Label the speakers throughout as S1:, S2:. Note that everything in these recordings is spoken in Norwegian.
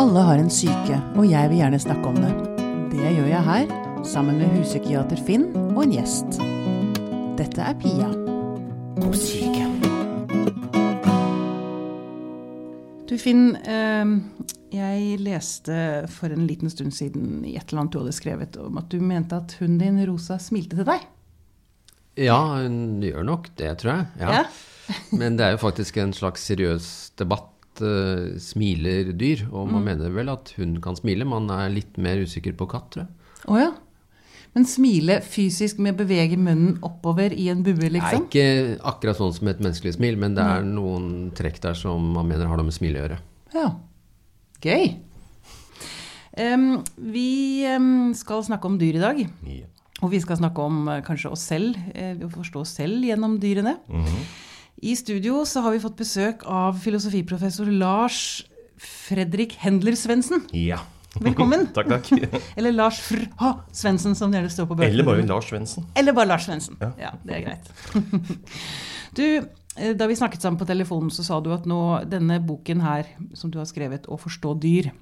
S1: Alle har en syke, og jeg vil gjerne snakke om det. Det gjør jeg her, sammen med huspsykiater Finn og en gjest. Dette er Pia om syke. Du Finn, eh, jeg leste for en liten stund siden i et eller annet du hadde skrevet om at du mente at hunden din Rosa smilte til deg.
S2: Ja, hun gjør nok det, tror jeg. Ja.
S1: Ja.
S2: Men det er jo faktisk en slags seriøs debatt. Eh, smiler dyr? Og man mener vel at hund kan smile. Man er litt mer usikker på katt, tror jeg.
S1: Oh, ja. Men smile fysisk med å bevege munnen oppover i en bue,
S2: Det er
S1: liksom?
S2: ikke akkurat sånn som et menneskelig smil, men det er noen trekk der som man mener har noe med smil å gjøre.
S1: Ja. Gøy. Um, vi um, skal snakke om dyr i dag. Og vi skal snakke om eh, kanskje oss selv, uh, forstå oss selv gjennom dyrene. I studio så har vi fått besøk av filosofiprofessor Lars Fredrik Hendler Svendsen.
S3: Ja.
S1: Velkommen.
S3: takk, takk.
S1: Eller Lars Fr... H. Svendsen, som det gjerne står på bøkene.
S3: Eller bare Lars Svendsen.
S1: Eller bare Lars Svendsen. Ja.
S3: Ja.
S1: det er greit. du, eh, da vi snakket sammen på telefonen, så sa du at nå, denne boken her, som du har skrevet, 'Å forstå dyr',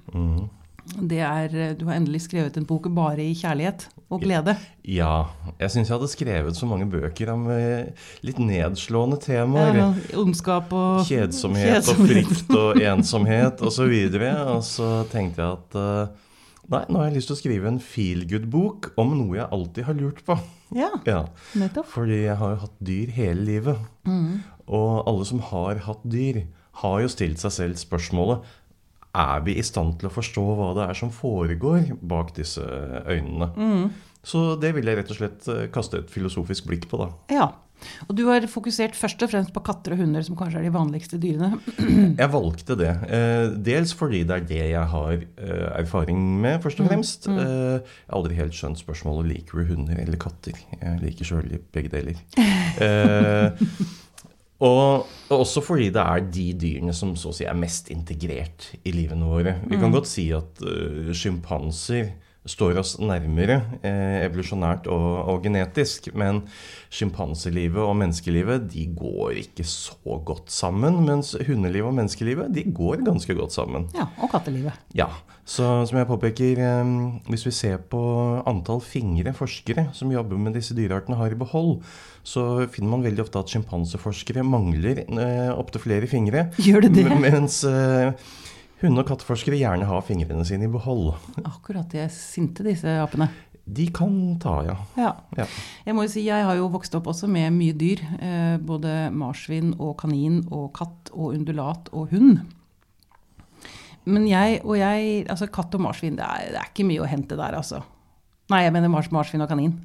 S1: det er, eh, du har endelig skrevet en bok bare i kjærlighet og glede.
S3: Ja. Jeg syns jeg hadde skrevet så mange bøker om eh, litt nedslående temaer.
S1: Ja, ondskap og
S3: Kjedsomhet og
S1: Kjedsomhet.
S3: frykt og ensomhet osv. Og, og så tenkte jeg at eh, nei, nå har jeg lyst til å skrive en feel good-bok om noe jeg alltid har lurt på.
S1: Ja,
S3: Ja,
S1: nettopp.
S3: Fordi jeg har jo hatt dyr hele livet. Og alle som har hatt dyr, har jo stilt seg selv spørsmålet er vi i stand til å forstå hva det er som foregår bak disse øynene. Så det vil jeg rett og slett eh, kaste et filosofisk blikk på, da.
S1: Ja. Og du har fokusert først og fremst på katter og hunder, som kanskje er de vanligste dyrene.
S3: Jeg valgte det. eh, Dels fordi det er det jeg har eh, erfaring med, først og fremst. Mm. Jeg har aldri helt skjønt spørsmålet liker du hunder eller katter. Jeg liker sjøl begge deler. Og og også fordi det er de dyrene som så å si er mest integrert i livene våre. Vi kan godt si at uh, sjimpanser står oss nærmere eh, evolusjonært og, og genetisk, men sjimpanselivet og menneskelivet de går ikke så godt sammen, mens hundelivet og menneskelivet de går ganske godt sammen.
S1: Ja, Og kattelivet.
S3: Ja, så som jeg påpeker, eh, hvis vi ser på antall fingre forskere som jobber med disse dyreartene har i behold, så finner man veldig ofte at sjimpanseforskere mangler eh, opptil flere fingre.
S1: Gjør det det?
S3: Mens eh, hunde- og katteforskere gjerne har fingrene sine i behold.
S1: Akkurat de er sinte, disse apene.
S3: De kan ta, ja.
S1: Ja.
S3: ja.
S1: Jeg må jo si, jeg har jo vokst opp også med mye dyr. Eh, både marsvin og kanin og katt og undulat og hund. Men jeg og jeg Altså, katt og marsvin, det er, det er ikke mye å hente der, altså. Nei, jeg mener mars, marsvin og kanin.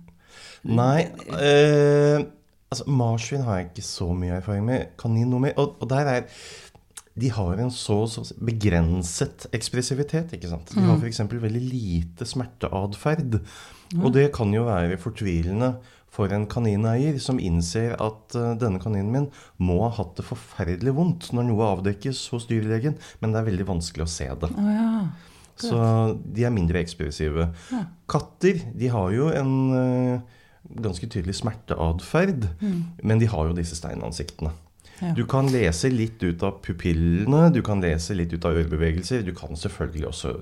S3: Nei, eh, altså marsvin har jeg ikke så mye erfaring med. Kanin noe mer. Og, og der er De har en så, så begrenset ekspressivitet, ikke sant. De har f.eks. veldig lite smerteatferd. Og det kan jo være fortvilende for en kanineier som innser at uh, denne kaninen min må ha hatt det forferdelig vondt når noe avdekkes hos dyrlegen, men det er veldig vanskelig å se det.
S1: Oh, ja.
S3: Så de er mindre ekspressive. Katter de har jo en uh, ganske tydelig smerteatferd, men de har jo disse steinansiktene.
S1: Ja.
S3: Du kan lese litt ut av pupillene, du kan lese litt ut av ørebevegelser. Du kan selvfølgelig også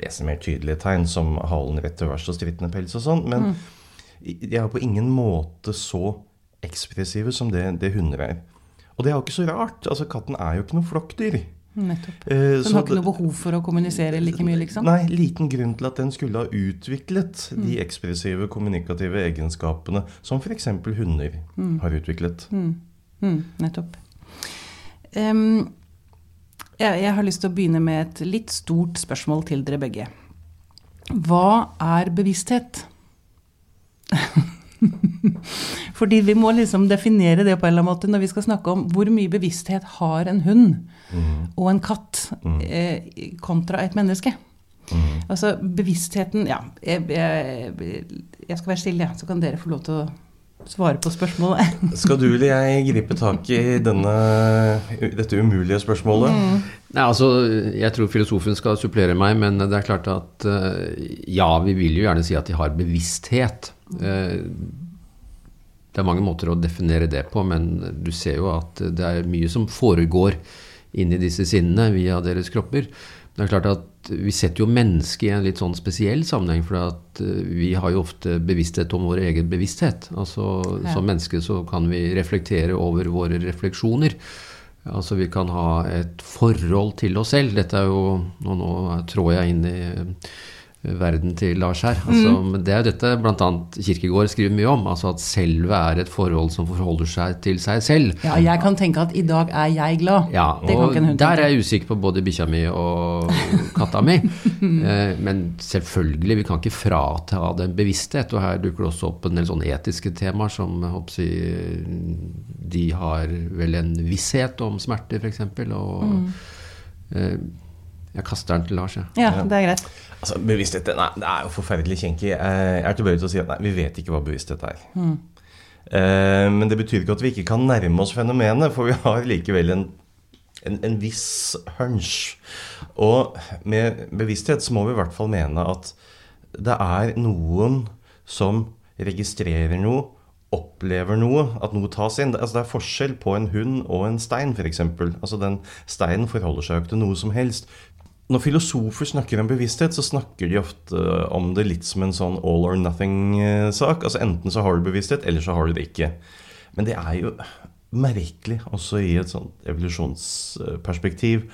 S3: lese mer tydelige tegn, som halen rett til værs og strittende pels og sånn, men de er på ingen måte så ekspressive som det, det hunder er. Og det er jo ikke så rart. altså Katten er jo ikke noe flokkdyr.
S1: Nettopp.
S3: Eh,
S1: den
S3: så
S1: har ikke noe behov for å kommunisere like mye, liksom?
S3: Nei, liten grunn til at den skulle ha utviklet de ekspressive kommunikative egenskapene som f.eks. hunder har utviklet.
S1: Mm, nettopp. Um, jeg, jeg har lyst til å begynne med et litt stort spørsmål til dere begge. Hva er bevissthet? Fordi vi må liksom definere det på en eller annen måte når vi skal snakke om hvor mye bevissthet har en hund og en katt eh, kontra et menneske. Altså bevisstheten Ja, jeg, jeg, jeg skal være stille, så kan dere få lov til å svare på spørsmålet.
S3: Skal du eller jeg gripe tak i denne, dette umulige spørsmålet?
S2: Nei, altså, Jeg tror filosofen skal supplere meg, men det er klart at eh, ja, vi vil jo gjerne si at de har bevissthet. Eh, det er mange måter å definere det på, men du ser jo at det er mye som foregår inni disse sinnene via deres kropper. Det er klart at Vi setter jo mennesket i en litt sånn spesiell sammenheng. For at eh, vi har jo ofte bevissthet om vår egen bevissthet. Altså ja. Som menneske så kan vi reflektere over våre refleksjoner. Altså Vi kan ha et forhold til oss selv. Dette er jo Nå, nå trår jeg inn i verden til Lars her. Altså, mm. Det er jo dette bl.a. Kirkegård skriver mye om. altså At selve er et forhold som forholder seg til seg selv.
S1: Ja, jeg kan tenke at i dag er jeg glad.
S2: Ja, og Der er jeg usikker på både bikkja mi og katta mi. Eh, men selvfølgelig, vi kan ikke frata den bevissthet. Og her dukker det også opp en del sånne etiske temaer som hoppsi, De har vel en visshet om smerte, f.eks. Og mm. Eh, jeg kaster den til Lars,
S1: jeg. Ja. ja, det er greit.
S3: Altså, bevissthet nei, det er jo forferdelig kinkig. Jeg er tilbøyelig til å si at nei, vi vet ikke hva bevissthet er. Mm. Eh, men det betyr ikke at vi ikke kan nærme oss fenomenet, for vi har likevel en, en, en viss hunch. Og med bevissthet så må vi i hvert fall mene at det er noen som registrerer noe, opplever noe, at noe tas inn. Altså, det er forskjell på en hund og en stein, f.eks. Altså, den steinen forholder seg jo ikke til noe som helst. Når filosofer snakker om bevissthet, så snakker de ofte om det litt som en sånn all or nothing-sak. Altså Enten så har du bevissthet, eller så har du det ikke. Men det er jo merkelig, også i et sånt evolusjonsperspektiv,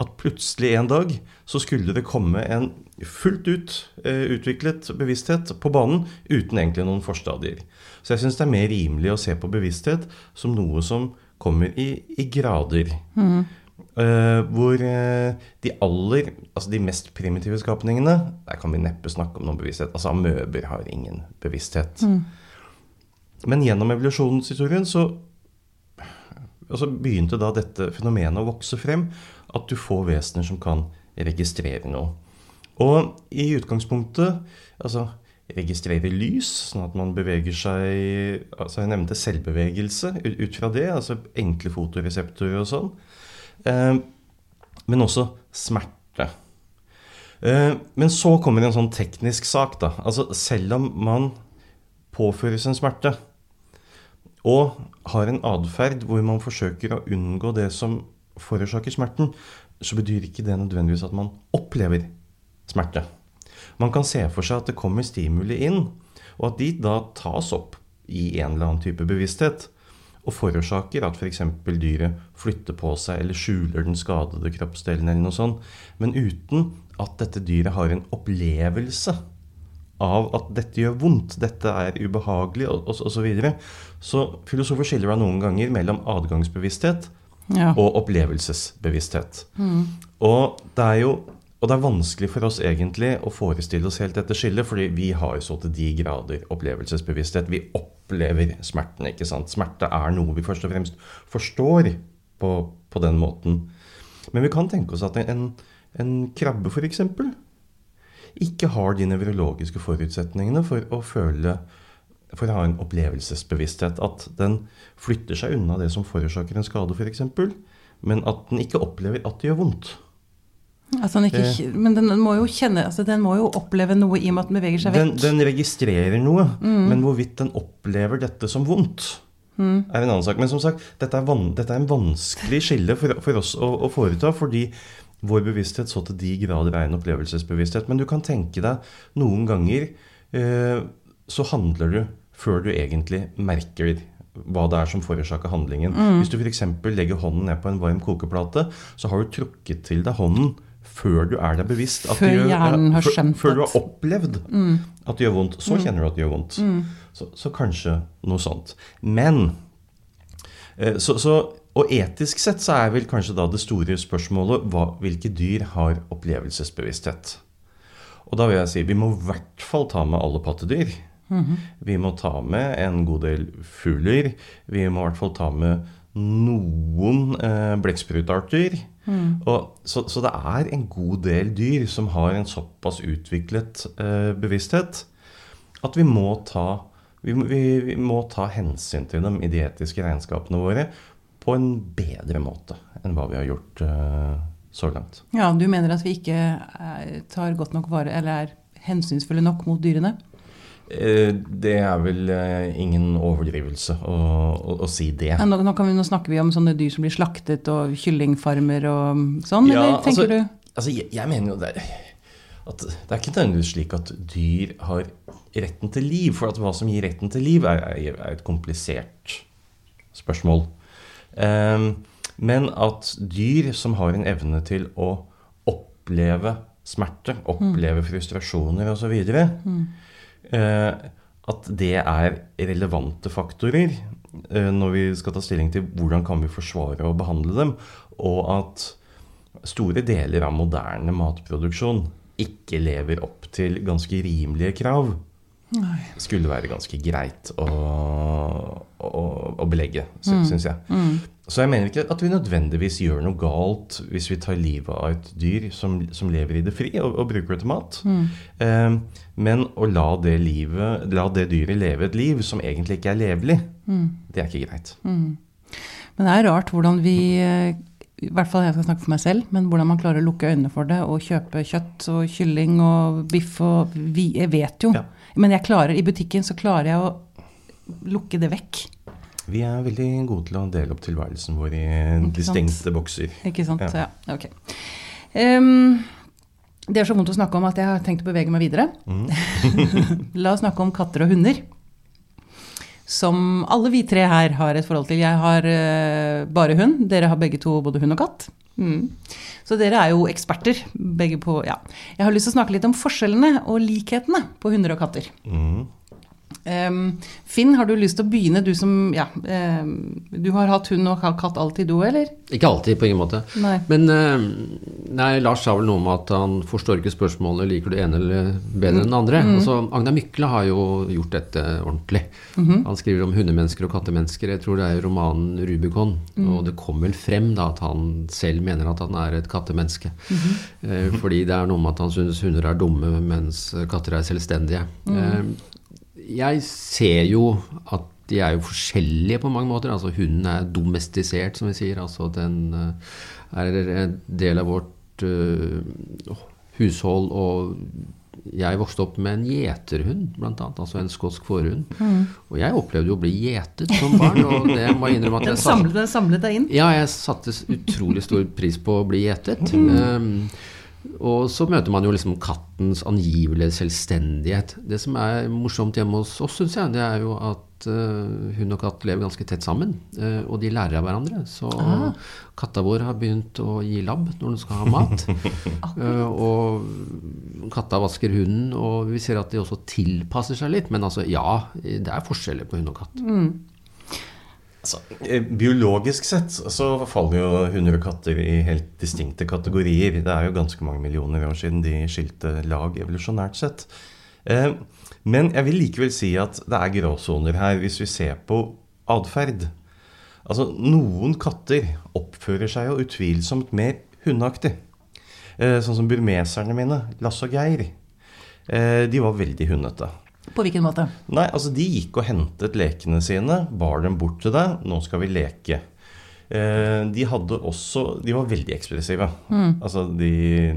S3: at plutselig en dag så skulle det komme en fullt ut eh, utviklet bevissthet på banen uten egentlig noen forstadier. Så jeg syns det er mer rimelig å se på bevissthet som noe som kommer i, i grader. Mm. Uh, hvor uh, de aller, altså de mest primitive skapningene Der kan vi neppe snakke om noen bevissthet. Altså amøber har ingen bevissthet. Mm. Men gjennom evolusjonshistorien så altså begynte da dette fenomenet å vokse frem. At du får vesener som kan registrere noe. Og i utgangspunktet altså registrere lys, sånn at man beveger seg altså Jeg nevnte selvbevegelse ut, ut fra det. altså Enkle fotoreseptorer og sånn. Eh, men også smerte. Eh, men så kommer en sånn teknisk sak, da. Altså selv om man påføres en smerte og har en atferd hvor man forsøker å unngå det som forårsaker smerten, så betyr ikke det nødvendigvis at man opplever smerte. Man kan se for seg at det kommer stimuli inn, og at de da tas opp i en eller annen type bevissthet og forårsaker at f.eks. dyret flytter på seg eller skjuler den skadede kroppsdelen eller noe sånt, men uten at dette dyret har en opplevelse av at dette gjør vondt, dette er ubehagelig osv. Så, videre. så filosofer skiller da noen ganger mellom adgangsbevissthet ja. og opplevelsesbevissthet. Mm. Og det er jo og det er vanskelig for oss egentlig å forestille oss helt dette skillet, fordi vi har så til de grader opplevelsesbevissthet. Vi opplever smerten. ikke sant? Smerte er noe vi først og fremst forstår på, på den måten. Men vi kan tenke oss at en, en krabbe f.eks. ikke har de nevrologiske forutsetningene for å føle for å ha en opplevelsesbevissthet. At den flytter seg unna det som forårsaker en skade, f.eks., men at den ikke opplever at det gjør vondt.
S1: Altså ikke, det, men den må jo kjenne, altså den må jo oppleve noe i og med at den beveger seg
S3: vekk. Den, den registrerer noe, mm. men hvorvidt den opplever dette som vondt, mm. er en annen sak. Men som sagt, dette er, van, dette er en vanskelig skille for, for oss å, å, foreta, fordi vår bevissthet så til de grader er en opplevelsesbevissthet. Men du kan tenke deg noen ganger eh, så handler du før du egentlig merker hva det er som forårsaker handlingen. Mm. Hvis du f.eks. legger hånden ned på en varm kokeplate, så har du trukket til deg hånden før du er deg bevisst at
S1: før gjør, gjør, har
S3: skjønt før, du har opplevd mm. at det gjør vondt. Så mm. kjenner du at det gjør vondt. Mm. Så, så, kanskje noe sånt. Men eh, så, så, Og etisk sett så er vel kanskje da det store spørsmålet hva, hvilke dyr har opplevelsesbevissthet? Og da vil jeg si vi må i hvert fall ta med alle pattedyr. -hmm. Vi må ta med en god del fugler. Vi må i hvert fall ta med noen eh, blekksprutarter. Mm. Og, så, så, det er en god del dyr som har en såpass utviklet eh, bevissthet at vi må, ta, vi, vi, vi må ta hensyn til dem i de etiske regnskapene våre på en bedre måte enn hva vi har gjort eh, så langt.
S1: Ja, Du mener at vi ikke er, tar godt nok vare, eller er hensynsfulle nok mot dyrene?
S3: Eh, det er vel eh, ingen overdrivelse å, å, å si det.
S1: Nå, nå, vi, nå, snakker vi om sånne dyr som blir slaktet, og kyllingfarmer og sånn, ja, eller tenker altså, du?
S3: Altså, jeg, jeg mener jo det er, at det er ikke nødvendigvis slik at dyr har retten til liv. For at hva som gir retten til liv, er, er, et komplisert spørsmål. Um, men at dyr som har en evne til å oppleve smerte, oppleve frustrasjoner osv. Mm. Uh, at det er relevante faktorer uh, når vi skal ta stilling til hvordan kan vi forsvare og behandle dem, og at store deler av moderne matproduksjon ikke lever opp til ganske rimelige krav, Nei. skulle være ganske greit å, å, å belegge, mm. jeg. Mm. Så jeg mener ikke at vi nødvendigvis gjør noe galt hvis vi tar livet av et dyr som, som lever i det fri, og, og bruker det til mat. Mm. Eh, men å la det, livet, la det, dyret leve et liv som egentlig ikke er levelig, mm. det er ikke greit.
S1: Mm. Men det er rart hvordan vi i hvert fall jeg skal snakke for meg selv, men hvordan man klarer å lukke øynene for det og kjøpe kjøtt og kylling og biff og vi, Jeg vet jo. Ja. Men jeg klarer, i butikken så klarer jeg å lukke det vekk.
S3: Vi er veldig gode til å dele opp tilværelsen vår i distinkte bokser.
S1: Ikke sant. Ja. ja ok. Um, det er så vondt å snakke om at jeg har tenkt å bevege meg videre. Mm. La oss snakke om katter og hunder som alle vi tre her har et forhold til. Jeg har uh, bare hund. Dere har begge to både hund og katt. Mm. Så dere er jo eksperter begge på Ja. Jeg har lyst til å snakke litt om forskjellene og likhetene på hunder og katter. Mm. Finn, har du lyst til å begynne, du som ja, Du har hatt hund og katt alltid, du, eller?
S2: Ikke alltid, på ingen måte. Nei. Men nei, Lars sa vel noe om at han forstår ikke spørsmålet liker du ene eller bedre enn den andre. Mm. Altså, Agna Mykle har jo gjort dette ordentlig. Mm -hmm. Han skriver om hundemennesker og kattemennesker. Jeg tror det er romanen 'Rubicon'. Mm. Og det kom vel frem da at han selv mener at han er et kattemenneske. -hmm. Fordi det er noe med at han syns hunder er dumme, mens katter er selvstendige. Jeg ser jo at de er jo forskjellige på mange måter. Altså Hunden er domestisert, som vi sier. Altså den eh, er en del av vårt uh, hushold. Og jeg vokste opp med en gjeterhund, bl.a. Altså en skotsk fårhund. Mm. Og jeg opplevde jo å bli gjetet som barn. og det må jeg innrømme at
S1: jeg samlet, samlet deg inn?
S2: Ja, jeg satte utrolig stor pris på å bli gjetet. Mm. Um, og så møter man jo liksom kattens angivelige selvstendighet. Det som er morsomt hjemme hos oss, syns jeg, det er jo at uh, hund og katt lever ganske tett sammen. Uh, og de lærer av hverandre. Så ah. katta vår har begynt å gi labb når den skal ha mat. uh, og katta vasker hunden, og vi ser at de også tilpasser seg litt. Men altså, ja, det er forskjeller på hund og katt. Mm.
S3: Altså, eh, biologisk sett så faller jo hunder og katter i helt distinkte kategorier. Det er jo ganske mange millioner år siden de skilte lag evolusjonært sett. Eh, men jeg vil likevel si at det er gråsoner her hvis vi ser på atferd. Altså, noen katter oppfører seg jo utvilsomt mer hundeaktig. Eh, sånn som burmeserne mine, Lasse og Geir. De var veldig hundete.
S1: På hvilken måte?
S3: Nei, altså De gikk og hentet lekene sine, bar dem bort til deg. 'Nå skal vi leke'. Eh, de hadde også De var veldig ekspressive. Mm. Altså de,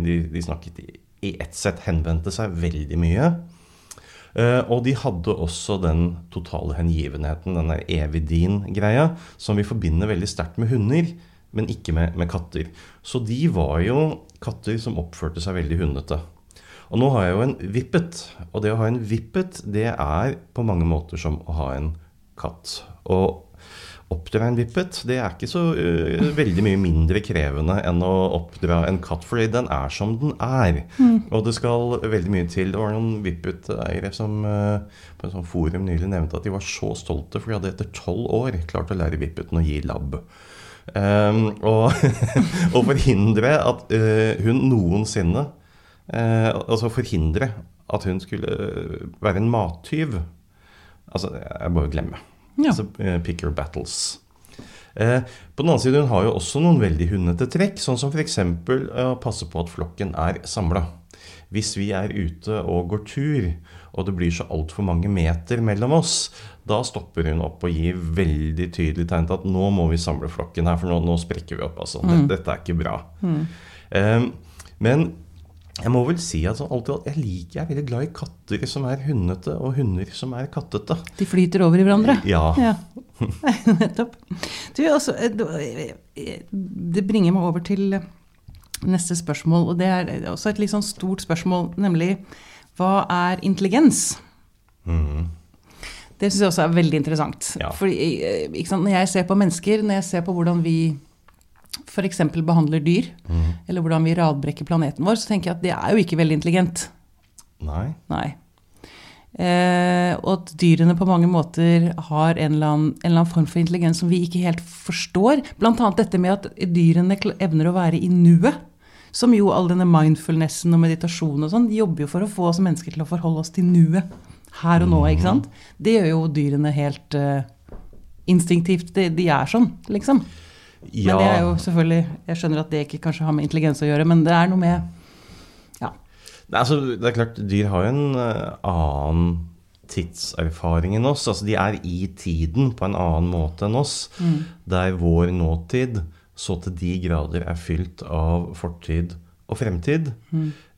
S3: de, de, snakket i, ett sett, henvendte seg veldig mye. Eh, og de hadde også den totale hengivenheten, den der evig din-greia, som vi forbinder veldig sterkt med hunder, men ikke med, med katter. Så de var jo katter som oppførte seg veldig hundete. Og nå har jeg jo en vippet. Og det å ha en vippet, det er på mange måter som å ha en katt. Og oppdra en vippet, det er ikke så uh, veldig mye mindre krevende enn å oppdra en katt, fordi den er som den er. Mm. Og det skal veldig mye til. Det var noen vippet-eiere som uh, på en sånn forum nylig nevnte at de var så stolte, for de hadde etter tolv år klart å lære vippeten å gi labb. Um, og, og forhindre at uh, hun noensinne altså forhindre at hun skulle eh, være en mattyv. Altså, jeg bare glemmer. Ja. Altså, eh, pick your battles. Eh, på den annen side, hun har jo også noen veldig hundete trekk, sånn som f.eks. å passe på at flokken er samla. Hvis vi er ute og går tur, og det blir så altfor mange meter mellom oss, da stopper hun opp og gir veldig tydelig tegn til at nå må vi samle flokken her, for nå, nå sprekker vi opp. Altså. Mm. Dette, dette, er ikke bra. Mm. Eh, men jeg må vel si at alltid, jeg liker, jeg er veldig glad i katter som er hundete, og hunder som er kattete.
S1: De flyter over i hverandre?
S3: Ja. ja.
S1: Nettopp. Du, altså, eh, eh, det bringer meg over til neste spørsmål, og det er også et litt sånn stort spørsmål, nemlig hva er intelligens?
S3: Mm.
S1: Det syns jeg også er veldig interessant.
S3: Ja.
S1: Fordi, eh, sant, når jeg ser på mennesker, når jeg ser på hvordan vi f.eks. behandler dyr,
S3: mm.
S1: eller hvordan vi radbrekker planeten vår, så tenker jeg at det er jo ikke veldig intelligent.
S3: Nei.
S1: Nei. Eh, og at dyrene på mange måter har en eller, annen, en eller annen form for intelligens som vi ikke helt forstår. Annet dette med at dyrene evner å være i nuet. Som jo all denne mindfulnessen og meditasjon og sånn, jobber jo for å få oss mennesker til å forholde oss til nuet. Her og nå, ikke sant. Det gjør jo dyrene helt eh, instinktivt. De, de er sånn, liksom.
S3: Ja.
S1: Men det er jo selvfølgelig Jeg skjønner at det ikke kanskje har med intelligens å gjøre, men det er noe med Ja.
S3: Nei, altså, det er klart, dyr har jo en eh, annen tidserfaring enn oss. Altså, de er i tiden på en annen måte enn oss. Der vår nåtid så til de grader er fylt av fortid og fremtid.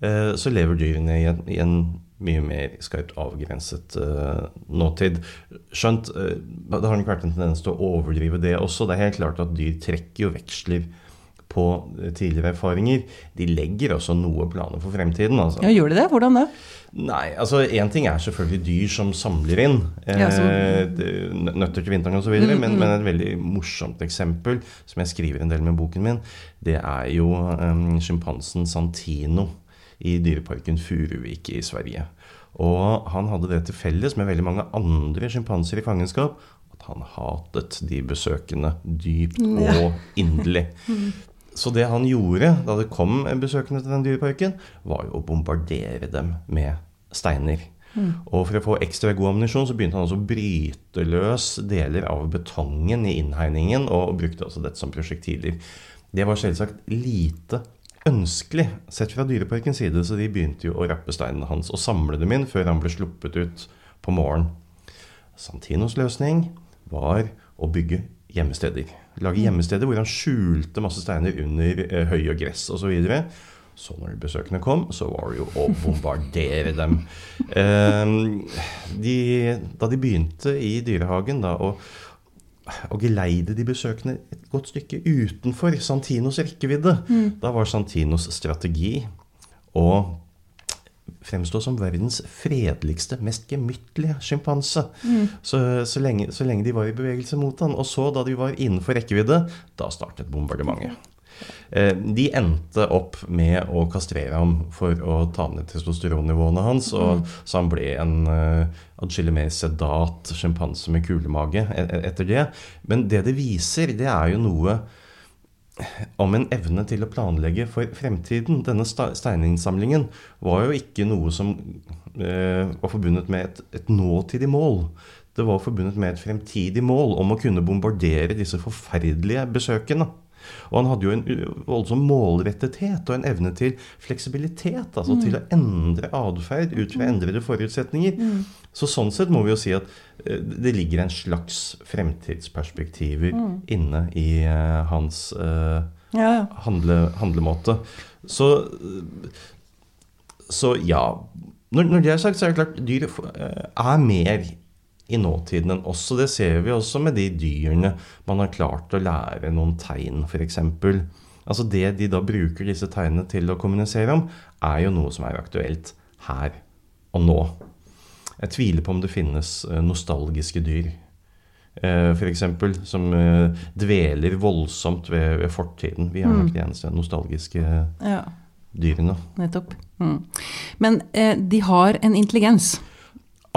S3: Eh, så lever dyrene i en, i en mye mer skarpt avgrenset uh, nåtid. Skjønt, uh, det har nok vært en tendens til å overdrive det også. Det er helt klart at dyr trekker jo veksler på eh, tidligere erfaringer. De legger også noe planer for fremtiden. Altså.
S1: ja, gjør de det? Hvordan det?
S3: Nei, altså Én ting er selvfølgelig dyr som samler inn
S1: Ja, som-
S3: eh, nøtter til vinteren osv., mm, men, men et veldig morsomt eksempel som jeg skriver en del med boken min, det er jo um, sjimpansen Santino i dyreparken Furuvik i Sverige. Og han hadde det til felles med veldig mange andre sjimpanser i fangenskap at han hatet de besøkende dypt og inderlig. Så det han gjorde da det kom besøkende til den dyreparken, var jo å bombardere dem med steiner. Og for å få ekstra god ammunisjon så begynte han også å bryte løs deler av betongen i innhegningen, og brukte også dette som prosjektiler. Det var selvsagt lite ønskelig sett fra dyreparkens side, så de begynte jo å rappe steinene hans og samle dem inn før han ble sluppet ut på morgenen. Santinos løsning var å bygge gjemmesteder. Lage gjemmesteder hvor han skjulte masse steiner under eh, høy og gress osv. Så, videre. så når besøkende kom, så var det jo å bombardere dem. Eh, de, da de begynte i dyrehagen da, å, å geleide de besøkende et godt stykke utenfor Santinos rekkevidde, da var Santinos strategi å fremstå som verdens fredeligste, mest gemyttlige sjimpanse. Så, så, lenge, så lenge de var i bevegelse mot han. Og så, da de var innenfor rekkevidde, da startet bombardementet. Eh, De endte opp med å kastrere ham for å ta ned testosteronnivåene hans. Og, så han ble en uh, atskillig mer sedat sjimpanse med kulemage e- e- etter det. Men det det viser, det er jo noe om en evne til å planlegge for fremtiden. Denne steininnsamlingen var jo ikke noe som eh, var forbundet med et, et nåtidig mål. Det var forbundet med et fremtidig mål om å kunne bombardere disse forferdelige besøkene. Og han hadde jo en voldsom målrettethet og en evne til fleksibilitet. Altså til å endre atferd ut fra endrede forutsetninger. Så sånn sett må vi jo si at eh, det ligger en slags fremtidsperspektiver inne i uh, hans uh,
S1: Ja, ja.
S3: handle, handlemåte. Så, så ja. Når, når det er sagt, så er det klart dyr er mer i nåtiden enn oss. Og det ser vi også med de dyrene man har klart å lære noen tegn, f.eks. Altså det de da bruker disse tegnene til å kommunisere om, er jo noe som er aktuelt her og nå. Jeg tviler på om det finnes eh, nostalgiske dyr. Eh, F.eks. som eh, dveler voldsomt ved, ved fortiden. Vi er nok de eneste nostalgiske
S1: ja.
S3: dyrene.
S1: Nettopp. Mm. Men eh, de har en intelligens.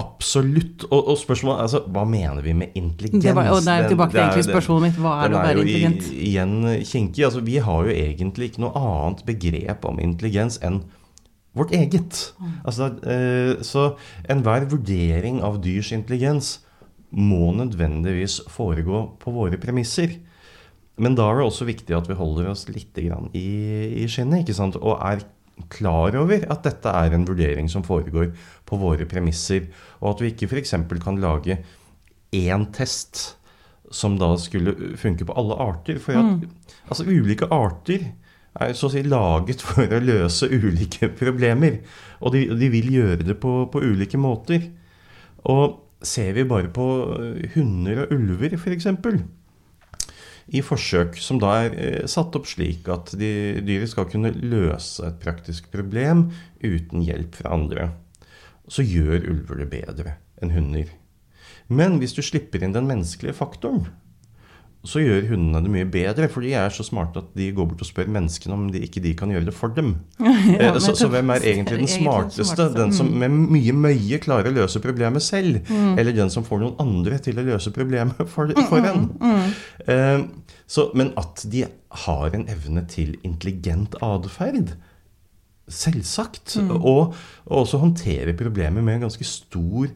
S3: Absolutt. Og, og spørsmålet altså, hva mener vi med intelligens?
S1: Det var, og det er tilbake til egentlig spørsmålet mitt. Hva er det å være intelligent?
S3: i- igjen kinkig. Altså, vi har jo egentlig ikke noe annet begrep om intelligens enn vårt eget. Altså, eh, så enhver vurdering av dyrs intelligens må nødvendigvis foregå på våre premisser. Men da er det også viktig at vi holder oss litt i, i skinnet ikke sant? og er klar over at dette er en vurdering som foregår på våre premisser. Og at vi ikke f.eks. kan lage én test som da skulle funke på alle arter. For at altså, ulike arter er så å si laget for å løse ulike problemer. Og de, de vil gjøre det på, på ulike måter. Og ser vi bare på hunder og ulver, f.eks. i forsøk som da er eh, satt opp slik at de, dyret skal kunne løse et praktisk problem uten hjelp fra andre. Så gjør ulver det bedre enn hunder. Men hvis du slipper inn den menneskelige faktoren, så gjør hundene det mye bedre, for de er så smarte at de går bort og spør menneskene om de, ikke de kan gjøre det for dem. ja, så, så, hvem er egentlig den smarteste? Den som med mye møye klarer å løse problemet selv? Mm. Eller den som får noen andre til å løse problemet for, for en? Mm. mm, så, men at de har en evne til intelligent atferd, selvsagt. Mm. Og, og, også håndtere problemet med en ganske stor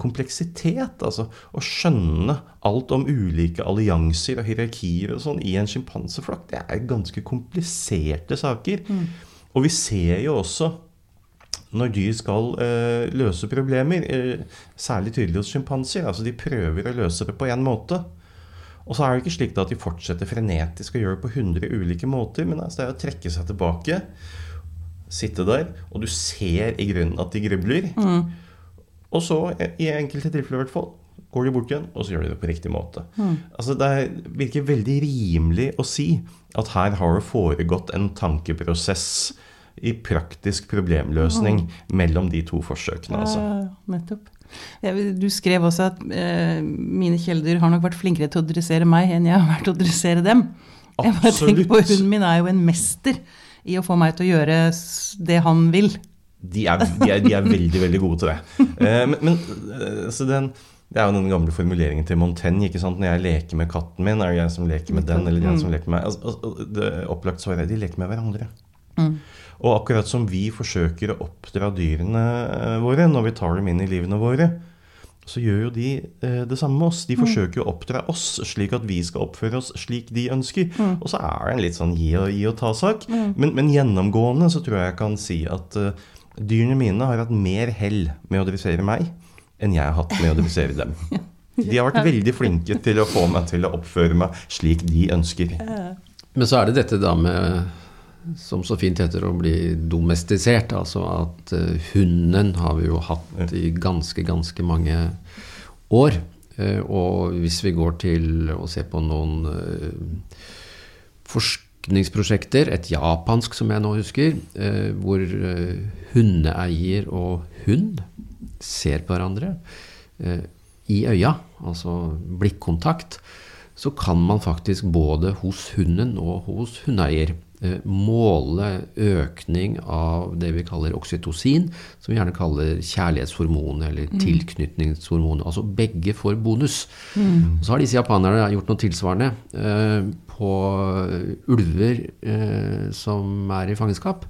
S3: kompleksitet. Altså å skjønne alt om ulike allianser og hierarkier og sånn i en sjimpanseflokk, det er ganske kompliserte saker. Mm. Og vi ser jo også når dyr skal eh, løse problemer, eh, særlig tydelig hos sjimpanser, altså de prøver å løse det på én måte. Og så er det ikke slik at de fortsetter frenetisk å gjøre det på 100 ulike måter, men altså det er å trekke seg tilbake, sitte der, og du ser i grunnen at de grubler. Mm. Og så, i enkelte tilfeller i hvert fall, går de bort igjen, og så gjør de det på riktig måte. Mm. Altså, Det virker veldig rimelig å si at her har det foregått en tankeprosess i praktisk problemløsning mm. mellom de to forsøkene. Altså.
S1: Ja, nettopp. Du skrev også at eh, mine kjæledyr har nok vært flinkere til å dressere meg enn jeg har vært til å dressere dem. Absolutt. Jeg bare tenker på Hunden min er jo en mester i å få meg til å gjøre det han vil
S3: de er, de, er, de er, veldig, veldig gode til det. Eh, men, eh, den, det er jo den gamle formuleringen til Montaigne. ikke sant? Når jeg leker med katten min, er det jeg som leker med den, eller den som leker med meg? Altså, altså, det opplagt svaret er de leker med hverandre. Mm. Og akkurat som vi forsøker å oppdra dyrene eh, våre når vi tar dem inn i livene våre, så gjør jo de eh, det samme med oss. De mm. forsøker å oppdra oss slik at vi skal oppføre oss slik de ønsker. Mm. Og så er det en litt sånn gi og, gi og ta-sak. Mm. Men, men, gjennomgående så tror jeg jeg kan si at uh, Dyrene mine har hatt mer hell med å dressere meg enn jeg har hatt med å dressere dem. De har vært veldig flinke til å få meg til å oppføre meg slik de ønsker.
S2: Men så er det dette da med som så fint heter å bli domestisert. Altså at uh, hunden har vi jo hatt i ganske, ganske mange år. Uh, og hvis vi går til å se på noen uh, forskningsprosjekter, et japansk som jeg nå husker, eh, hvor eh, hundeeier og hund ser på hverandre eh, i øya, altså blikkontakt, så kan man faktisk både hos hunden og hos hundeeier måle økning av det vi kaller oksytocin, som vi gjerne kaller kjærlighetshormon eller mm. tilknytningshormon. Altså begge får bonus. Mm. Så har disse japanerne gjort noe tilsvarende på ulver eh, som er i fangenskap,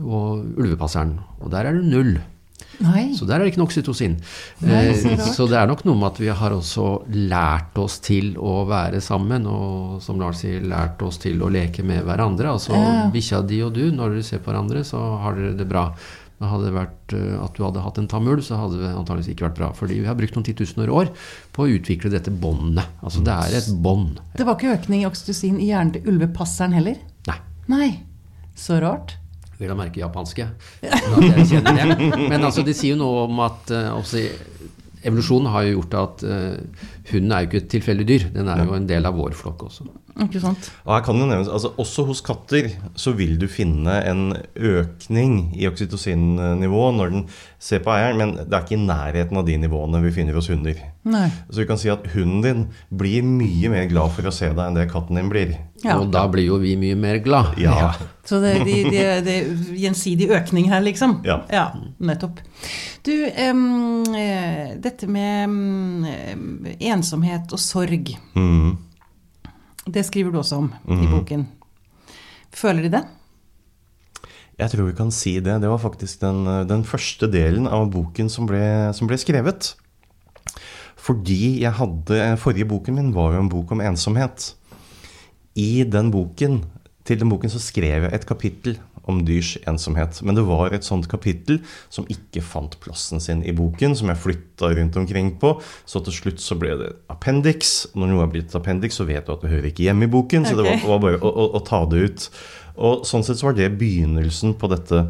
S2: og ulvepasseren. Og der er det null. Nei. Så der er det ikke noe oksytocin. Nei, eh, så det er nok noe med at vi har også lært oss til å være sammen, og som Lars sier, lært oss til å leke med hverandre. Altså ja. bikkja di og du, når dere ser på hverandre, så har dere det bra. Hadde det vært eh, at du hadde hatt en tam ulv, så hadde det antakeligvis ikke vært bra. Fordi vi har brukt noen titusener år på å utvikle dette båndet. Altså det er et bånd.
S1: Det var ikke økning i oksytocin i hjernen til ulvepasseren heller?
S2: Nei.
S1: Nei. Så rart.
S2: Vil da merke japanske. Men altså, det sier jo noe om at uh, evolusjonen har jo gjort at uh, hunden er jo ikke et tilfeldig dyr. Den er jo en del av vår flokk også.
S1: Ikke sant?
S3: Ja, kan det nevnes, altså, også hos katter så vil du finne en økning i oksytocinnivå når den ser på eieren, men det er ikke i nærheten av de nivåene vi finner hos hunder.
S1: Nei.
S3: Så vi kan si at hunden din blir mye mer glad for å se deg enn det katten din blir.
S2: Ja. Og da blir jo vi mye mer glad.
S3: Ja. ja.
S1: Så det er de, de, de, gjensidig økning her, liksom?
S3: Ja.
S1: ja nettopp. Du, um, dette med um, ensomhet og sorg.
S3: Mm.
S1: Det skriver du også om mm. i mhm. boken. Føler de det?
S3: Jeg tror vi kan si det. Det var faktisk den, den første delen av boken som ble, som ble, skrevet. Fordi jeg hadde Forrige boken min var jo en bok om ensomhet. I den boken, til den boken så skrev jeg et kapittel om dyrs ensomhet. Men det var et sånt kapittel som ikke fant plassen sin i boken, som jeg flytta rundt omkring på. Så til slutt så ble det appendix. Når noe er blitt appendix, så vet du at det hører ikke hjemme i boken. Så det var, var bare å, å, å, ta det ut. Og sånn sett så var det begynnelsen på dette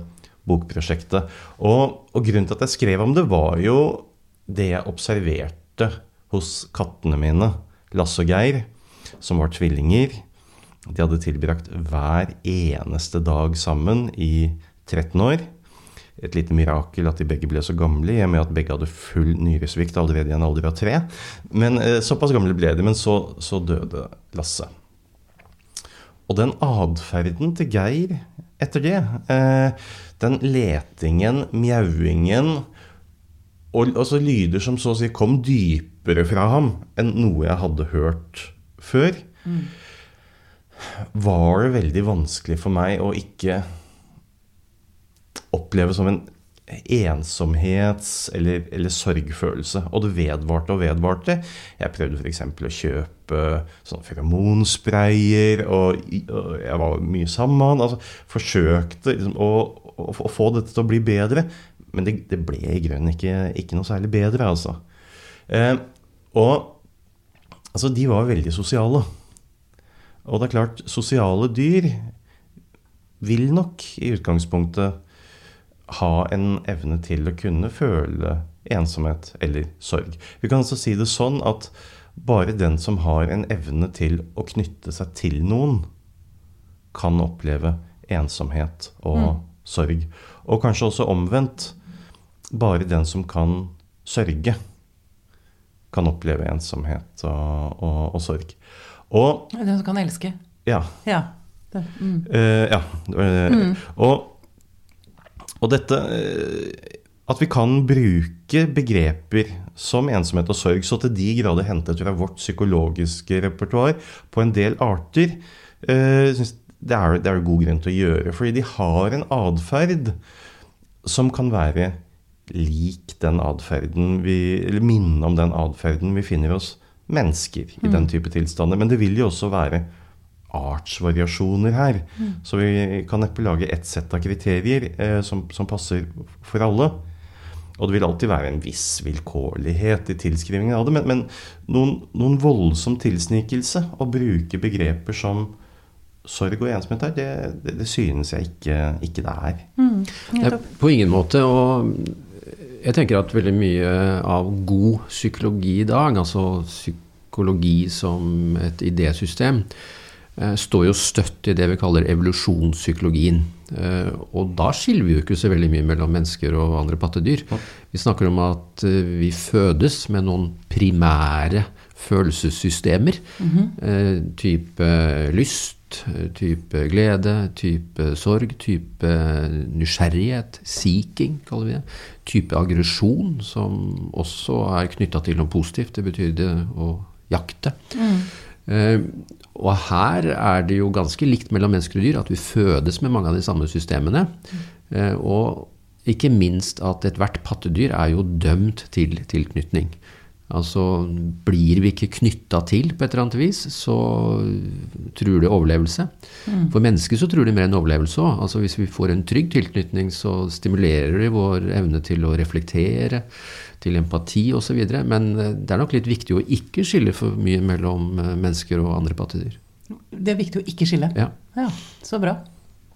S3: bokprosjektet. Og, og grunnen til at jeg skrev om det, var jo det jeg observerte hos kattene mine, Lasse og Geir. som var tvillinger. De hadde tilbrakt hver eneste dag sammen i 13 år. Et lite mirakel at de begge ble så gamle, i og med at begge hadde full nyresvikt allerede i en alder av tre. Men eh, Såpass gamle ble de, men så, så døde Lasse. Og den atferden til Geir etter det, eh, den letingen, mjauingen og altså lyder som så å si kom dypere fra ham enn noe jeg hadde hørt før, mm. Var det veldig vanskelig for meg å ikke oppleve som en ensomhets- eller, eller, sorgfølelse. Og det vedvarte og vedvarte. Jeg prøvde f.eks. å kjøpe sånn feromonsprayer, og, og, jeg var mye sammen med han. Altså, forsøkte liksom, å, å, få dette til å bli bedre. Men det, det ble i grunnen ikke, ikke, noe særlig bedre, altså. Eh, og altså, de var veldig sosiale. Og det er klart, sosiale dyr vil nok i utgangspunktet ha en evne til å kunne føle ensomhet eller sorg. Vi kan altså si det sånn at bare den som har en evne til å knytte seg til noen, kan oppleve ensomhet og mm. sorg. Og kanskje også omvendt bare den som kan sørge, kan oppleve ensomhet og, og, og sorg.
S1: Og Den som kan elske.
S3: Ja.
S1: Ja. Det,
S3: mm. uh, ja. Mm. Og, og, dette uh, At vi kan bruke begreper som ensomhet og sorg så til de grader hentet fra vårt psykologiske repertoar på en del arter, uh, det er det er god grunn til å gjøre. Fordi de har en atferd som kan være lik den atferden vi Eller minne om den atferden vi finner hos mennesker i mm. den type tilstander. Men det vil jo også være artsvariasjoner her. Mm. Så vi kan neppe lage ett sett av kriterier eh, som, som, passer for alle. Og det vil alltid være en viss vilkårlighet i tilskrivingen av det. Men, men noen, noen, voldsom tilsnikelse å bruke begreper som sorg og ensomhet her, det, det, det synes jeg ikke, ikke det er. Mm,
S2: på ingen måte. Og jeg tenker at veldig mye av god psykologi i dag, altså psykologi som et idésystem, eh, står jo støtt i det vi kaller evolusjonspsykologien. Eh, og da skiller vi jo ikke så veldig mye mellom mennesker og andre pattedyr. Vi snakker om at eh, vi fødes med noen primære følelsessystemer. Mm -hmm. Type lyst, type glede, type sorg, type nysgjerrighet, seeking, kaller vi det. Type aggresjon, som også er knytta til noe positivt. Det betyr det å jakte. Mm. Eh, og her er det jo ganske likt mellom mennesker og dyr at vi fødes med mange av de samme systemene. Eh, og ikke minst at ethvert pattedyr er jo dømt til tilknytning. Altså blir vi ikke knytta til på et eller annet vis, så truer det overlevelse. Mm. For mennesker så truer det mer enn overlevelse òg. Altså hvis vi får en trygg tilknytning, så stimulerer det vår evne til å reflektere, til empati osv. Men eh, det er nok litt viktig å ikke skille for mye mellom eh, mennesker og andre pattedyr.
S1: Det er viktig å ikke skille?
S2: Ja.
S1: ja så bra.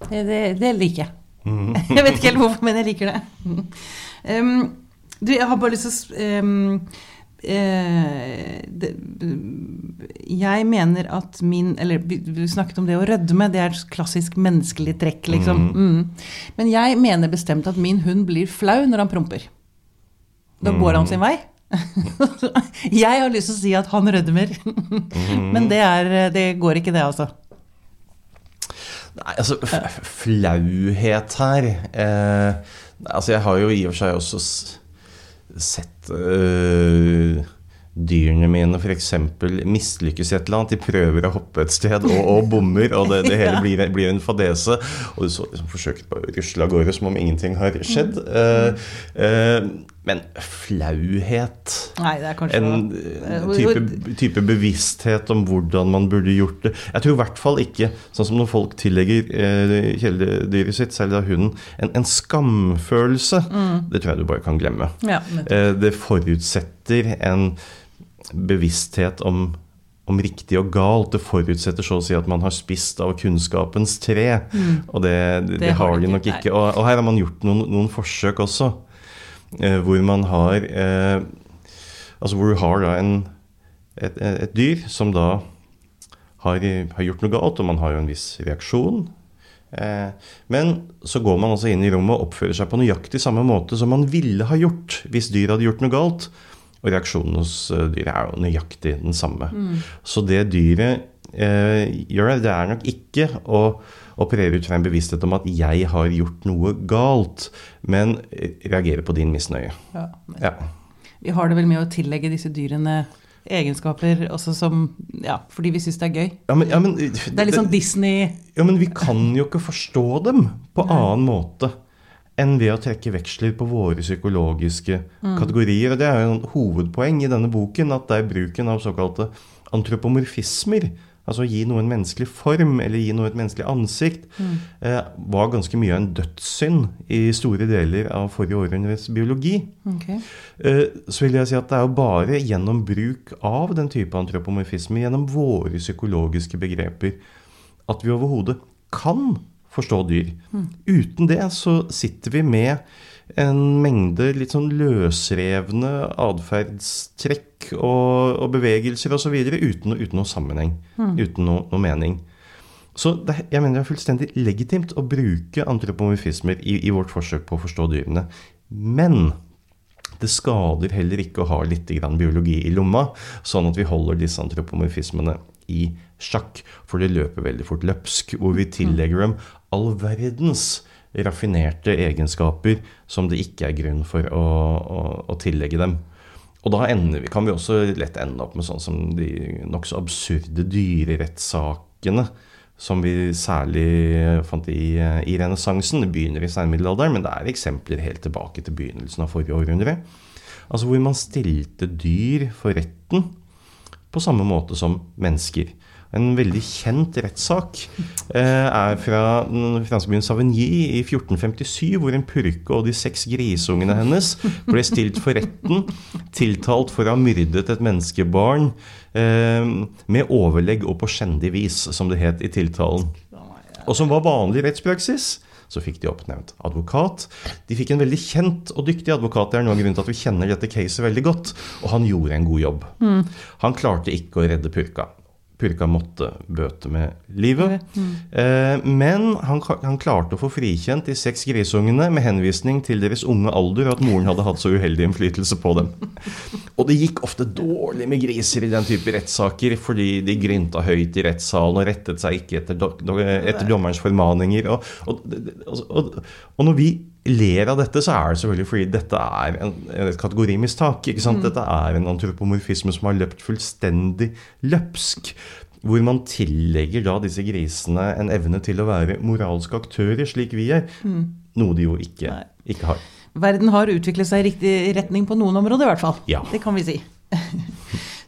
S1: Det, det liker jeg. Mm. jeg vet ikke helt hvorfor, men jeg liker det. Um, du, jeg har bare lyst til å um, Eh, det, jeg mener at min Eller du snakket om det å rødme. Det er et klassisk menneskelig trekk, liksom. Mm. Mm. Men jeg mener bestemt at min hund blir flau når han promper. Da mm. går han sin vei. jeg har lyst til å si at han rødmer. Mm. Men det, er, det går ikke, det, altså.
S3: Nei, altså Flauhet her eh, Altså, jeg har jo i og for seg også sett øh, dyrene mine f.eks. mislykkes i et eller annet. De prøver å hoppe et sted og, og bommer, og det, det hele blir, blir, en fadese. Og du så liksom forsøker å rusle av gårde som om ingenting har skjedd. Uh, uh, men flauhet
S1: Nei, det er kanskje
S3: En type, type, bevissthet om hvordan man burde gjort det. Jeg tror i hvert fall ikke, sånn som når folk tillegger eh, kjæledyret sitt, særlig da hunden, en, en skamfølelse. Mm. Det tror jeg du bare kan glemme.
S1: Ja,
S3: eh, det forutsetter en bevissthet om om riktig og galt. Det forutsetter så å si at man har spist av kunnskapens tre. Mm. Og det, det, det, har de nok ikke. Og, og, her har man gjort noen, noen forsøk også. Eh, hvor man har eh, Altså hvor du har da en, et, et, dyr som da har, har, gjort noe galt, og man har jo en viss reaksjon. Eh, men så går man altså inn i rommet og oppfører seg på nøyaktig samme måte som man ville ha gjort hvis dyret hadde gjort noe galt. Og reaksjonen hos dyret er jo nøyaktig den samme. Mm. Så det dyret eh, gjør, det er nok ikke å operere ut fra en bevissthet om at 'jeg har gjort noe galt', men reagerer på din misnøye. Ja,
S1: ja. Vi har det vel med å tillegge disse dyrene egenskaper også som Ja, fordi vi syns det er gøy.
S3: Ja, men, ja, men,
S1: det er litt sånn Disney
S3: Ja, men vi kan jo ikke forstå dem på Nei. annen måte enn ved å trekke veksler på våre psykologiske mm. kategorier. Og det er jo en hovedpoeng i denne boken, at det er bruken av såkalte antropomorfismer altså gi noe en menneskelig form, eller gi noe et menneskelig ansikt, mm. eh, var ganske mye av en dødssynd i store deler av forrige århundres biologi. Okay. Eh, så vil jeg si at det er jo bare gjennom bruk av den type antropomorfisme, gjennom våre psykologiske begreper, at vi overhodet kan forstå dyr. Mm. Uten det så sitter vi med en mengde litt sånn løsrevne atferdstrekk og, og bevegelser osv. Uten, uten noe sammenheng. Mm. Uten noe, noe, mening. Så det, jeg mener det er fullstendig legitimt å bruke antropomorfismer i, i, vårt forsøk på å forstå dyrene. Men det skader heller ikke å ha litt biologi i lomma, sånn at vi holder disse antropomorfismene i sjakk. For det løper veldig fort løpsk, hvor vi tillegger dem all verdens raffinerte egenskaper som det ikke er grunn for å, å, å tillegge dem. Og da ender, kan vi også lett ende opp med sånn som de nokså absurde dyrerettssakene som vi særlig fant i, i renessansen. Det begynner i seinmiddelalderen, men det er eksempler helt tilbake til begynnelsen av forrige århundre. Altså hvor man stilte dyr for retten på samme måte som mennesker. En veldig kjent rettssak eh, er fra den franske byen Savigny i 1457, hvor en purke og de seks grisungene hennes ble stilt for retten, tiltalt for å ha myrdet et menneskebarn eh, med overlegg og på skjendig vis, som det het i tiltalen. Og som var vanlig rettspraksis så fikk de oppnevnt advokat. De fikk en veldig kjent og dyktig advokat. Det er noe av grunnen til at vi kjenner dette caset veldig godt. Og han gjorde en god jobb. Mm. Han klarte ikke å redde purka. Purka måtte bøte med livet. Mm. Eh, men han, han, klarte å få frikjent de seks grisungene med henvisning til deres unge alder, og at moren hadde hatt så uheldig innflytelse på dem. Og det gikk ofte dårlig med griser i den type rettssaker, fordi de grynta høyt i rettssalen og rettet seg ikke etter, do, etter dommerens formaninger. Og, og, og, og, når vi ler av dette, så er det selvfølgelig fordi dette er en, et kategorimistak. ikke? Mm. Dette er en antropomorfisme som har løpt fullstendig løpsk. Hvor man tillegger da disse grisene en evne til å være moralske aktører, slik vi er. Mm. Noe de jo ikke, ikke, har.
S1: Verden har utviklet seg i riktig retning på noen områder, i hvert fall. Ja. Det kan vi si.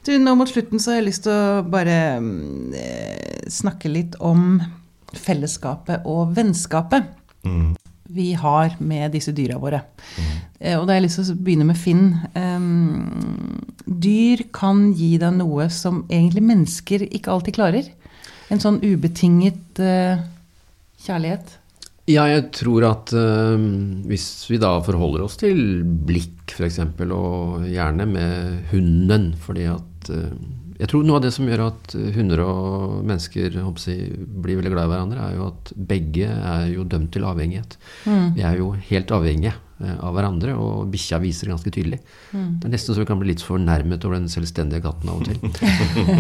S1: du, nå mot slutten så har jeg lyst til å bare eh, snakke litt om fellesskapet og vennskapet. Mm vi har med disse dyra våre. Mm. Og da har jeg lyst til å begynne med Finn. Um, dyr kan gi deg noe som egentlig mennesker ikke alltid klarer. En sånn ubetinget uh, kjærlighet.
S2: Ja, jeg tror at uh, hvis vi da forholder oss til blikk, f.eks., og gjerne med hunden, fordi at uh, jeg tror noe av det som gjør at hunder og mennesker jeg, blir veldig glad i hverandre, er jo at begge er jo dømt til avhengighet. Mm. Vi er jo helt avhengige eh, av hverandre, og bikkja viser det ganske tydelig. Mm. Det er nesten så vi kan bli litt fornærmet over den selvstendige katten av og til.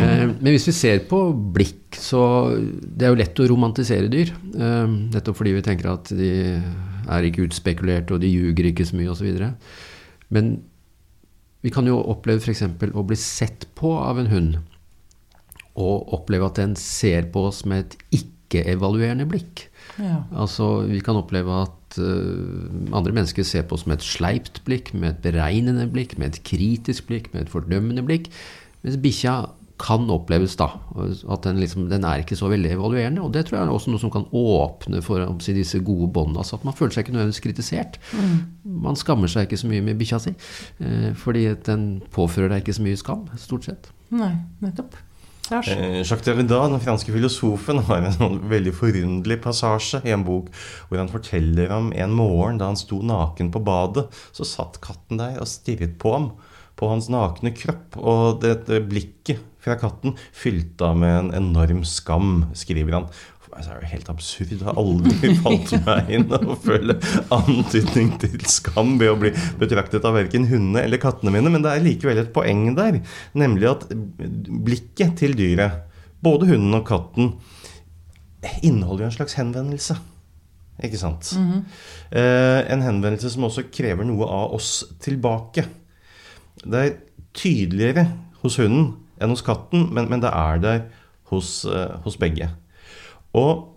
S2: Eh, men hvis vi ser på blikk, så Det er jo lett å romantisere dyr. Eh, nettopp fordi vi tenker at de er ikke utspekulerte, og de ljuger ikke så mye, osv. Men vi kan jo oppleve f.eks. å bli sett på av en hund, og oppleve at den ser på oss med et ikke-evaluerende blikk. Ja. Altså, vi kan oppleve at uh, andre mennesker ser på oss med et sleipt blikk, med et beregnende blikk, med et kritisk blikk, med et fordømmende blikk. Mens bikkja kan oppleves da. At den, liksom, den, er ikke så veldig evaluerende. Og det tror jeg er også noe som kan åpne for si, disse gode båndene. Altså at man føler seg ikke nødvendigvis kritisert. Mm. Man skammer seg ikke så mye med bikkja si. Eh, fordi den påfører deg ikke så mye skam, stort sett.
S1: Nei, nettopp.
S3: Eh, Jacques Derrida, den franske filosofen, har en sånn veldig forunderlig passasje i en bok hvor han forteller om en morgen da han sto naken på badet. Så satt katten der og stirret på ham på hans nakne kropp, og dette blikket fra katten fylte av med en enorm skam, skriver han. Det er jo helt absurd. Det har aldri falt meg inn å føle antydning til skam ved å bli betraktet av verken hundene eller kattene mine, men det er likevel et poeng der, nemlig at blikket til dyret, både hunden og katten, inneholder jo en slags henvendelse. Ikke sant? Mm -hmm. eh, en henvendelse som også krever noe av oss tilbake. Det er tydeligere hos hunden enn hos katten, men, men det er der hos, eh, hos, begge. Og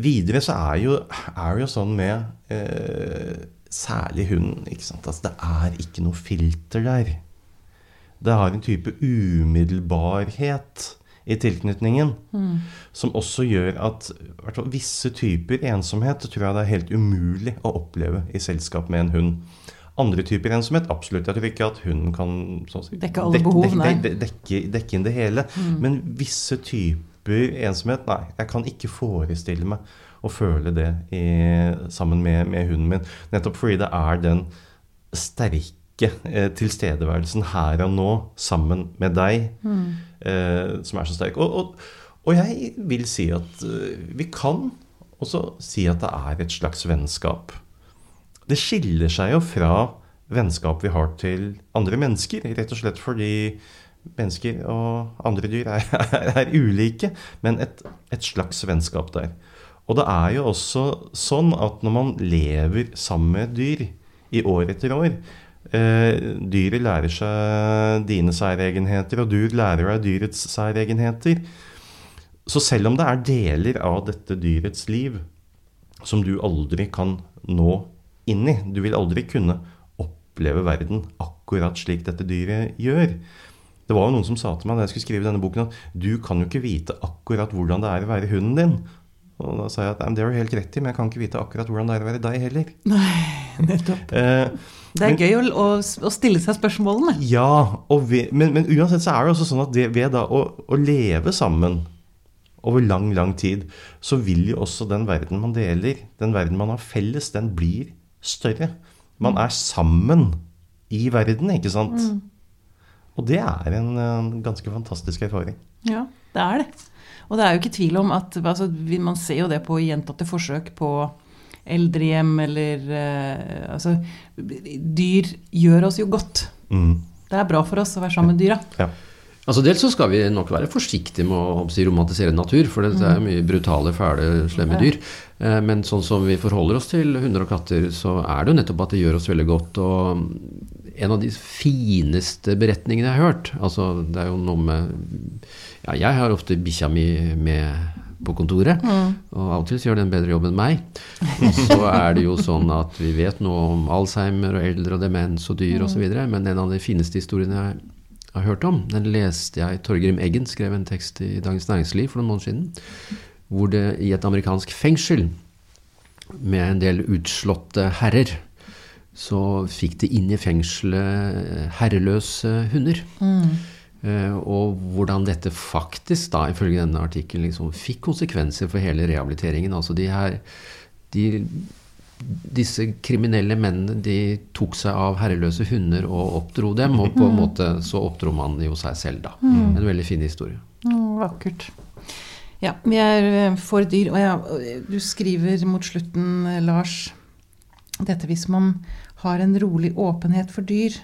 S3: videre så er, jo, er jo sånn med eh, særlig hunden? Altså, Det er ikke noe filter der. Det har en type umiddelbarhet i tilknytningen. Mm. Som også gjør at visse typer ensomhet tror jeg det er helt umulig å oppleve i selskap med en hund. Andre typer ensomhet, absolutt. Jeg tror ikke at hunden kan
S1: si, dekke alle behov, dek,
S3: dek, dek, dekke, dekke, inn det hele. Mm. Men visse typer ensomhet, nei. Jeg kan ikke forestille meg å føle det i, sammen med, med, hunden min. Nettopp fordi det er den sterke eh, tilstedeværelsen her og nå sammen med deg. Mm eh, som er så sterk. Og, og, og, jeg vil si at uh, vi kan også si at det er et slags vennskap. Det skiller seg jo fra vennskap vi har til andre mennesker, rett og slett fordi mennesker og andre dyr er, er, er ulike, men et, et slags vennskap der. Og det er jo også sånn at når man lever sammen med dyr i år etter år, Eh, dyret lærer seg dine særegenheter, og du lærer deg dyrets særegenheter. Så selv om det er deler av dette dyrets liv som du aldri kan nå inn i Du vil aldri kunne oppleve verden akkurat slik dette dyret gjør. Det var jo noen som sa til meg da jeg skulle skrive denne boken, at du kan jo ikke vite akkurat hvordan det er å være hunden din. Og da sa jeg at det har du helt rett i, men jeg kan ikke vite akkurat hvordan det er å være deg heller.
S1: Nei, nettopp. Eh, det er men, gøy å, å, stille seg spørsmålene.
S3: Ja, ved, men, men, uansett så er det også sånn at det, ved da å, å, leve sammen over lang, lang tid, så vil jo også den verden man deler, den verden man har felles, den blir større. Man er sammen i verden, ikke sant? Mm. Og det er en, en ganske fantastisk erfaring.
S1: Ja, det er det. Og det er jo ikke tvil om at altså, Man ser jo det på gjentatte forsøk på eldrehjem eller uh, Altså, dyr gjør oss jo godt. Mm. Det er bra for oss å være sammen med dyra. Ja.
S2: Altså Dels så skal vi nok være forsiktige med å si, romantisere natur, for det er mm. mye brutale, fæle, slemme dyr. Eh, men sånn som vi forholder oss til hunder og katter, så er det jo nettopp at det gjør oss veldig godt. Og en av de fineste beretningene jeg har hørt altså Det er jo noe med Ja, jeg har ofte bikkja mi med på kontoret. Mm. Og til gjør den en bedre jobb enn meg. Og så er det jo sånn at vi vet noe om Alzheimer og eldre og demens og dyr mm. osv. Men en av de fineste historiene jeg har hørt om, den leste jeg Torgrim Eggen skrev en tekst i Dagens Næringsliv for noen måneder siden. Hvor det i et amerikansk fengsel med en del utslåtte herrer så fikk de inn i fengselet herreløse hunder. Mm. Eh, og hvordan dette faktisk, da, ifølge denne artikkelen, liksom, fikk konsekvenser for hele rehabiliteringen. Altså de her de, Disse kriminelle mennene de tok seg av herreløse hunder og oppdro dem. Og på en mm. måte så oppdro man jo seg selv, da. Mm. En veldig fin historie.
S1: Mm, vakkert. Ja, vi er eh, for dyr. Og ja, du skriver mot slutten, Lars, dette hvis man har en rolig åpenhet for dyr,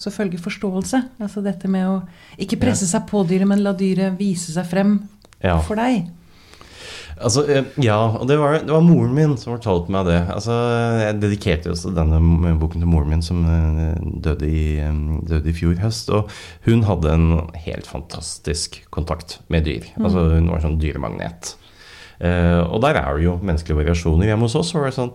S1: så følger forståelse. Altså dette med å ikke presse seg på dyret, men la dyret vise seg frem ja. for deg.
S3: Altså, eh, ja, og det var, det var, moren min som fortalte meg det. Altså, jeg dedikerte også denne boken til moren min, som eh, døde i, eh, døde i fjor høst. Og hun hadde en helt fantastisk kontakt med dyr. Mm. Altså, hun var en sånn dyremagnet. Uh, og der er det jo menneskelige variasjoner. Hjemme hos oss var det sånn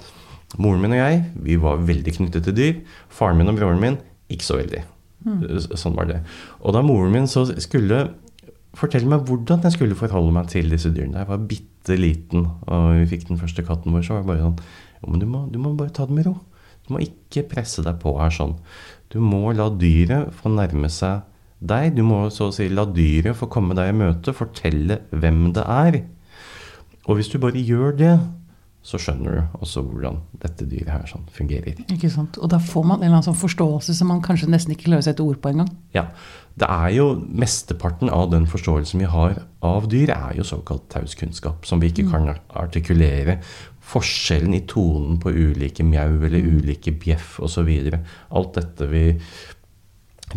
S3: Moren min og jeg vi var veldig knyttet til dyr. Faren min og broren min ikke så veldig. Mm. Sånn var det. Og da moren min så skulle fortelle meg hvordan jeg skulle forholde meg til disse dyrene. Jeg var bitte liten, og vi fikk den første katten vår, så var det bare sånn Jo, men du må, du må bare ta det med ro. Du må ikke presse deg på her sånn. Du må la dyret få nærme seg deg. Du må så å si la dyret få komme deg i møte, fortelle hvem det er. Og hvis du bare gjør det, så skjønner du også hvordan dette dyret her sånn fungerer.
S1: Ikke sant? Og da får man en eller annen sånn forståelse som man kanskje nesten ikke klarer å sette ord på engang.
S3: Ja, det er jo Mesteparten av den forståelsen vi har av dyr, er jo såkalt taus kunnskap, som vi ikke kan artikulere. Forskjellen i tonen på ulike mjau eller ulike bjeff osv. Alt dette vi,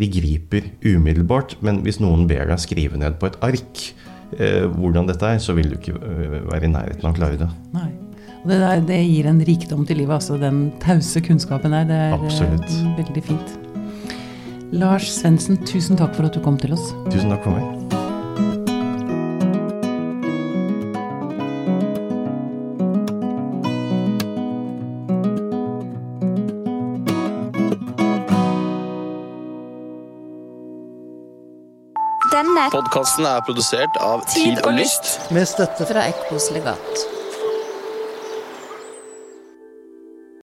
S3: vi griper umiddelbart, men hvis noen ber deg skrive ned på et ark eh, hvordan dette er, så vil du ikke eh, være i nærheten av å klare det.
S1: Nei. Og det, der, det gir en rikdom til livet, altså den tause kunnskapen der. Det er eh,
S3: Absolutt.
S1: veldig fint. Lars Svendsen, tusen takk for at du kom til oss.
S3: Tusen takk for meg.
S4: Denne
S5: Podkasten er produsert av Tid og Lyst.
S6: Med støtte
S4: fra Ekkos legat.